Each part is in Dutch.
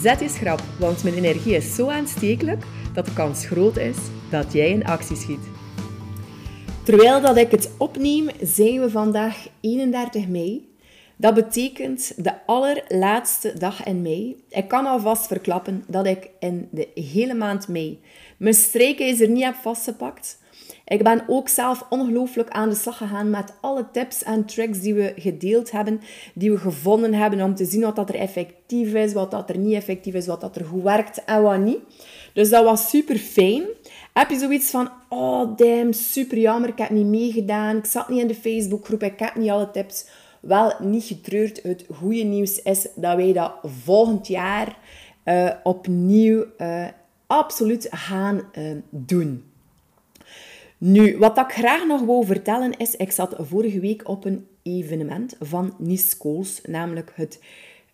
Zet je schrap, want mijn energie is zo aanstekelijk dat de kans groot is dat jij in actie schiet. Terwijl dat ik het opneem, zijn we vandaag 31 mei. Dat betekent de allerlaatste dag in mei. Ik kan alvast verklappen dat ik in de hele maand mei mijn strijkijzer niet heb vastgepakt. Ik ben ook zelf ongelooflijk aan de slag gegaan met alle tips en tricks die we gedeeld hebben, die we gevonden hebben om te zien wat dat er effectief is, wat dat er niet effectief is, wat dat er goed werkt en wat niet. Dus dat was super fijn. Heb je zoiets van, oh damn, super jammer, ik heb niet meegedaan, ik zat niet in de Facebookgroep, ik heb niet alle tips. Wel, niet getreurd. Het goede nieuws is dat wij dat volgend jaar uh, opnieuw uh, absoluut gaan uh, doen. Nu, wat ik graag nog wil vertellen is, ik zat vorige week op een evenement van Nice Kools, namelijk het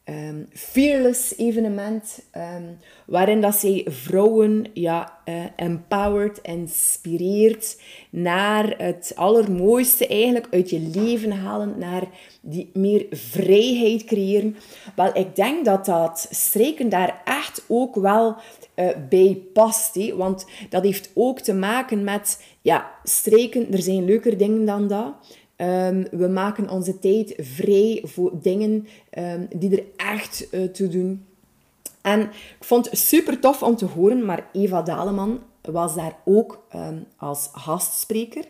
um, Fearless evenement, um, waarin dat zij vrouwen ja, uh, empowered, inspireert naar het allermooiste eigenlijk uit je leven halen, naar die meer vrijheid creëren. Wel, ik denk dat dat strijken daar echt ook wel uh, bij past. Want dat heeft ook te maken met, ja, strijken, er zijn leuker dingen dan dat. Um, we maken onze tijd vrij voor dingen um, die er echt uh, toe doen. En ik vond het super tof om te horen, maar Eva Daleman was daar ook um, als gastspreker.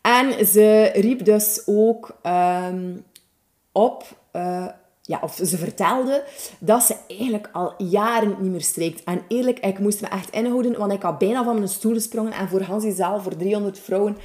En ze riep dus ook op uh, ja, of ze vertelde dat ze eigenlijk al jaren niet meer streekt. En eerlijk, ik moest me echt inhouden, want ik had bijna van mijn stoel gesprongen en voor Hansie zaal, voor 300 vrouwen,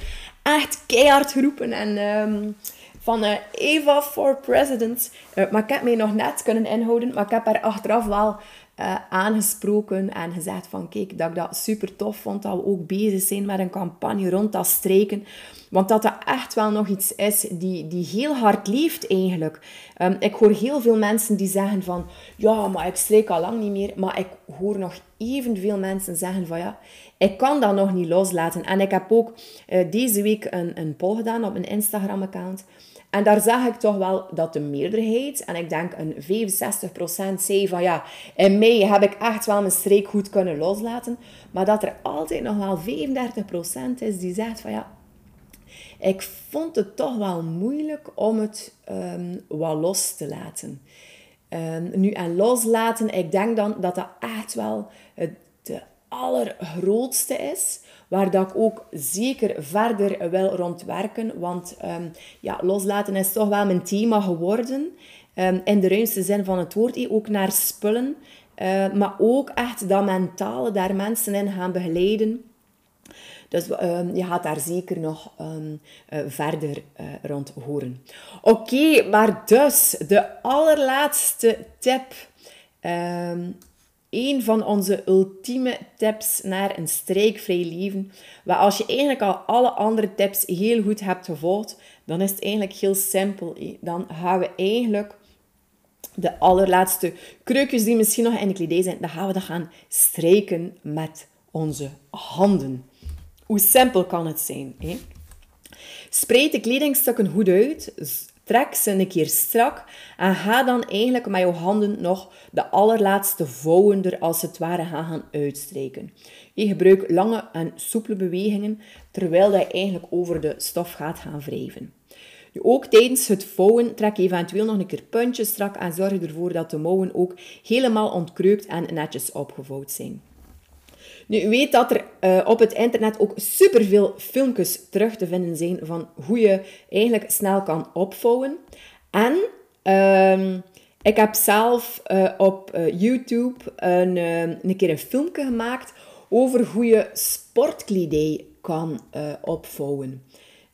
echt keihard geroepen. En um, van uh, Eva for President. Uh, maar ik heb mij nog net kunnen inhouden, maar ik heb haar achteraf wel uh, aangesproken en gezegd van kijk, dat ik dat super tof vond dat we ook bezig zijn met een campagne rond dat strijken. Want dat dat echt wel nog iets is die, die heel hard leeft eigenlijk. Um, ik hoor heel veel mensen die zeggen van ja, maar ik strijk al lang niet meer. Maar ik hoor nog evenveel mensen zeggen van ja, ik kan dat nog niet loslaten. En ik heb ook uh, deze week een, een poll gedaan op mijn Instagram-account. En daar zag ik toch wel dat de meerderheid, en ik denk een 65% zei van ja, in mei heb ik echt wel mijn streek goed kunnen loslaten. Maar dat er altijd nog wel 35% is die zegt van ja, ik vond het toch wel moeilijk om het um, wat los te laten. Um, nu, en loslaten, ik denk dan dat dat echt wel het de allergrootste is. Waar dat ik ook zeker verder wil rondwerken. Want um, ja, loslaten is toch wel mijn thema geworden. Um, in de ruimste zin van het woord. Ook naar spullen. Uh, maar ook echt dat mentale, daar mensen in gaan begeleiden. Dus um, je gaat daar zeker nog uh, verder rond horen. Oké, maar dus de allerlaatste tip. Een van onze ultieme tips naar een strijkvrij leven. Maar als je eigenlijk al alle andere tips heel goed hebt gevolgd, dan is het eigenlijk heel simpel. Dan gaan we eigenlijk de allerlaatste kreukjes die misschien nog in de kledij zijn, dan gaan we dat gaan strijken met onze handen. Hoe simpel kan het zijn? Hè? Spreid de kledingstukken goed uit. Trek ze een keer strak en ga dan eigenlijk met je handen nog de allerlaatste vouwen er als het ware gaan, gaan. Je gebruikt lange en soepele bewegingen terwijl je eigenlijk over de stof gaat gaan wrijven. Ook tijdens het vouwen trek je eventueel nog een keer puntjes strak en zorg ervoor dat de mouwen ook helemaal ontkreukt en netjes opgevouwd zijn. Nu, weet dat er uh, op het internet ook superveel filmpjes terug te vinden zijn van hoe je eigenlijk snel kan opvouwen. En uh, ik heb zelf uh, op uh, YouTube een, een keer een filmpje gemaakt over hoe je sportkledij kan opvouwen.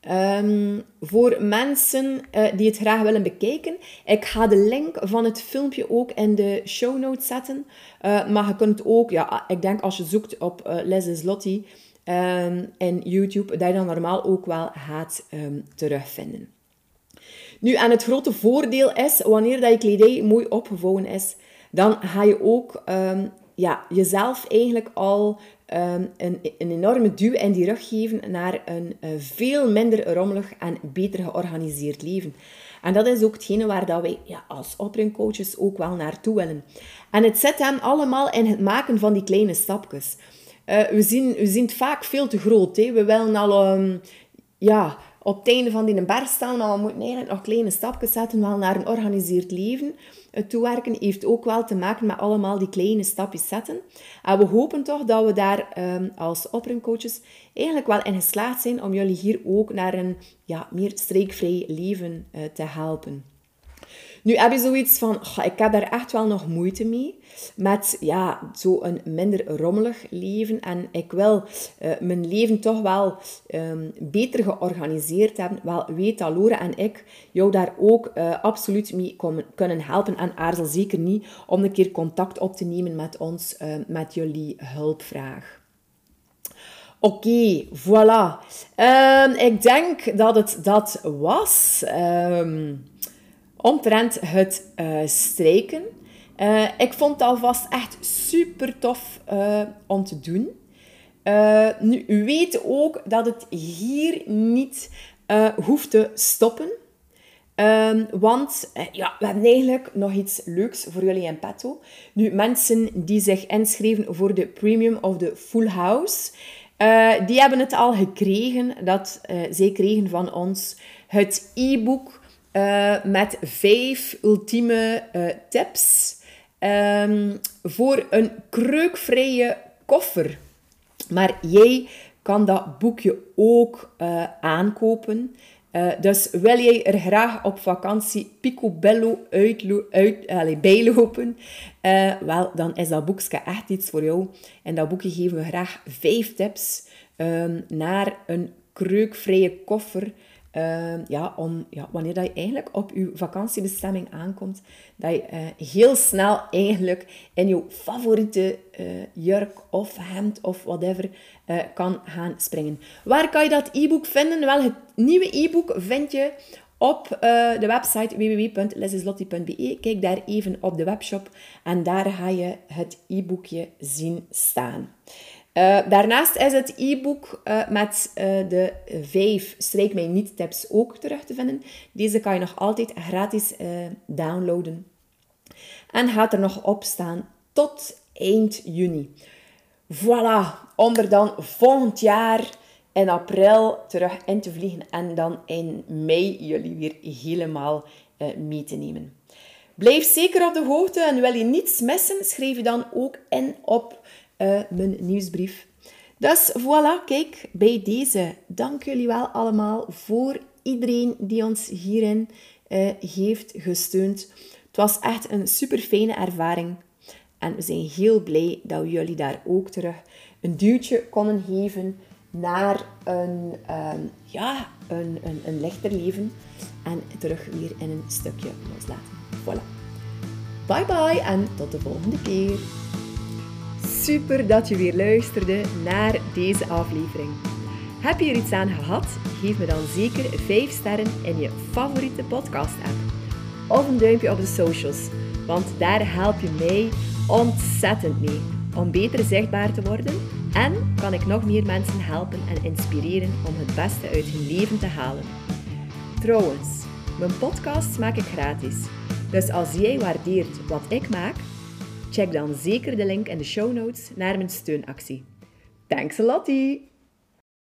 Um, voor mensen uh, die het graag willen bekijken, ik ga de link van het filmpje ook in de show notes zetten. Uh, maar je kunt ook, ja, ik denk als je zoekt op uh, Les Lottie um, in YouTube, dat je dan normaal ook wel gaat um, terugvinden. Nu, en het grote voordeel is, wanneer dat je kledij mooi opgevouwen is, dan ga je ook ja, jezelf eigenlijk al um, een, een, enorme duw in die rug geven naar een uh, veel minder rommelig en beter georganiseerd leven. En dat is ook hetgene waar dat wij ja, als opruimcoaches ook wel naartoe willen. En het zit hem allemaal in het maken van die kleine stapjes. Uh, we, zien, we zien het vaak veel te groot. Hè. We willen al um, ja, op het einde van die berg staan, maar we moeten eigenlijk nog kleine stapjes zetten wel naar een organiseerd leven. Het toewerken heeft ook wel te maken met allemaal die kleine stapjes zetten. En we hopen toch dat we daar um, als opruimcoaches eigenlijk wel in geslaagd zijn om jullie hier ook naar een ja, meer streekvrij leven uh, te helpen. Nu heb je zoiets van, ik heb daar echt wel nog moeite mee met ja, zo'n minder rommelig leven. En ik wil uh, mijn leven toch wel um, beter georganiseerd hebben. Wel, weet dat Lore en ik jou daar ook uh, absoluut mee kunnen helpen. En aarzel zeker niet om een keer contact op te nemen met ons, uh, met jullie hulpvraag. Oké, voilà. Um, ik denk dat het dat was. Um, omtrent het uh, strijken. Uh, ik vond het alvast echt super tof uh, om te doen. nu, u weet ook dat het hier niet hoeft te stoppen. Um, want ja, we hebben eigenlijk nog iets leuks voor jullie in petto. Nu, mensen die zich inschreven voor de Premium of de Full House, die hebben het al gekregen. Dat zij kregen van ons het e-book uh, met vijf ultieme uh, tips um, voor een kreukvrije koffer. Maar jij kan dat boekje ook uh, aankopen. dus wil jij er graag op vakantie picobello uitlo uit, bijlopen, wel, dan is dat boekje echt iets voor jou. En dat boekje geven we graag vijf tips um, naar een kreukvrije koffer uh, ja, om, ja, wanneer dat je eigenlijk op je vakantiebestemming aankomt, dat je uh, heel snel eigenlijk in je favoriete uh, jurk of hemd of whatever eh, kan gaan springen. Waar kan je dat e-book vinden? Wel, het nieuwe e-book vind je op de website www.lesislotti.be. Kijk daar even op de webshop en daar ga je het e-boekje zien staan. Uh, daarnaast is het e-book uh, met uh, de vijf Strijk Mij Niet tips ook terug te vinden. Deze kan je nog altijd gratis downloaden. En gaat er nog op staan tot eind juni. Voilà, om er dan volgend jaar in april terug in te vliegen en dan in mei jullie weer helemaal mee te nemen. Blijf zeker op de hoogte en wil je niets missen, schrijf je dan ook in op uh, mijn nieuwsbrief. Dus voilà, kijk, bij deze. Dank jullie wel allemaal voor iedereen die ons hierin uh, heeft gesteund. Het was echt een super fijne ervaring. En we zijn heel blij dat we jullie daar ook terug een duwtje konden geven naar een, um, ja, een, een, een lichter leven. En terug weer in een stukje loslaten. Voilà. Bye bye en tot de volgende keer. Super dat je weer luisterde naar deze aflevering. Heb je er iets aan gehad? Geef me dan zeker 5 sterren in je favoriete podcast-app. Of een duimpje op de socials, want daar help je mij ontzettend mee om beter zichtbaar te worden en kan ik nog meer mensen helpen en inspireren om het beste uit hun leven te halen. Trouwens, mijn podcast maak ik gratis. Dus als jij waardeert wat ik maak, Check dan zeker de link in de show notes naar mijn steunactie. Thanks a lot!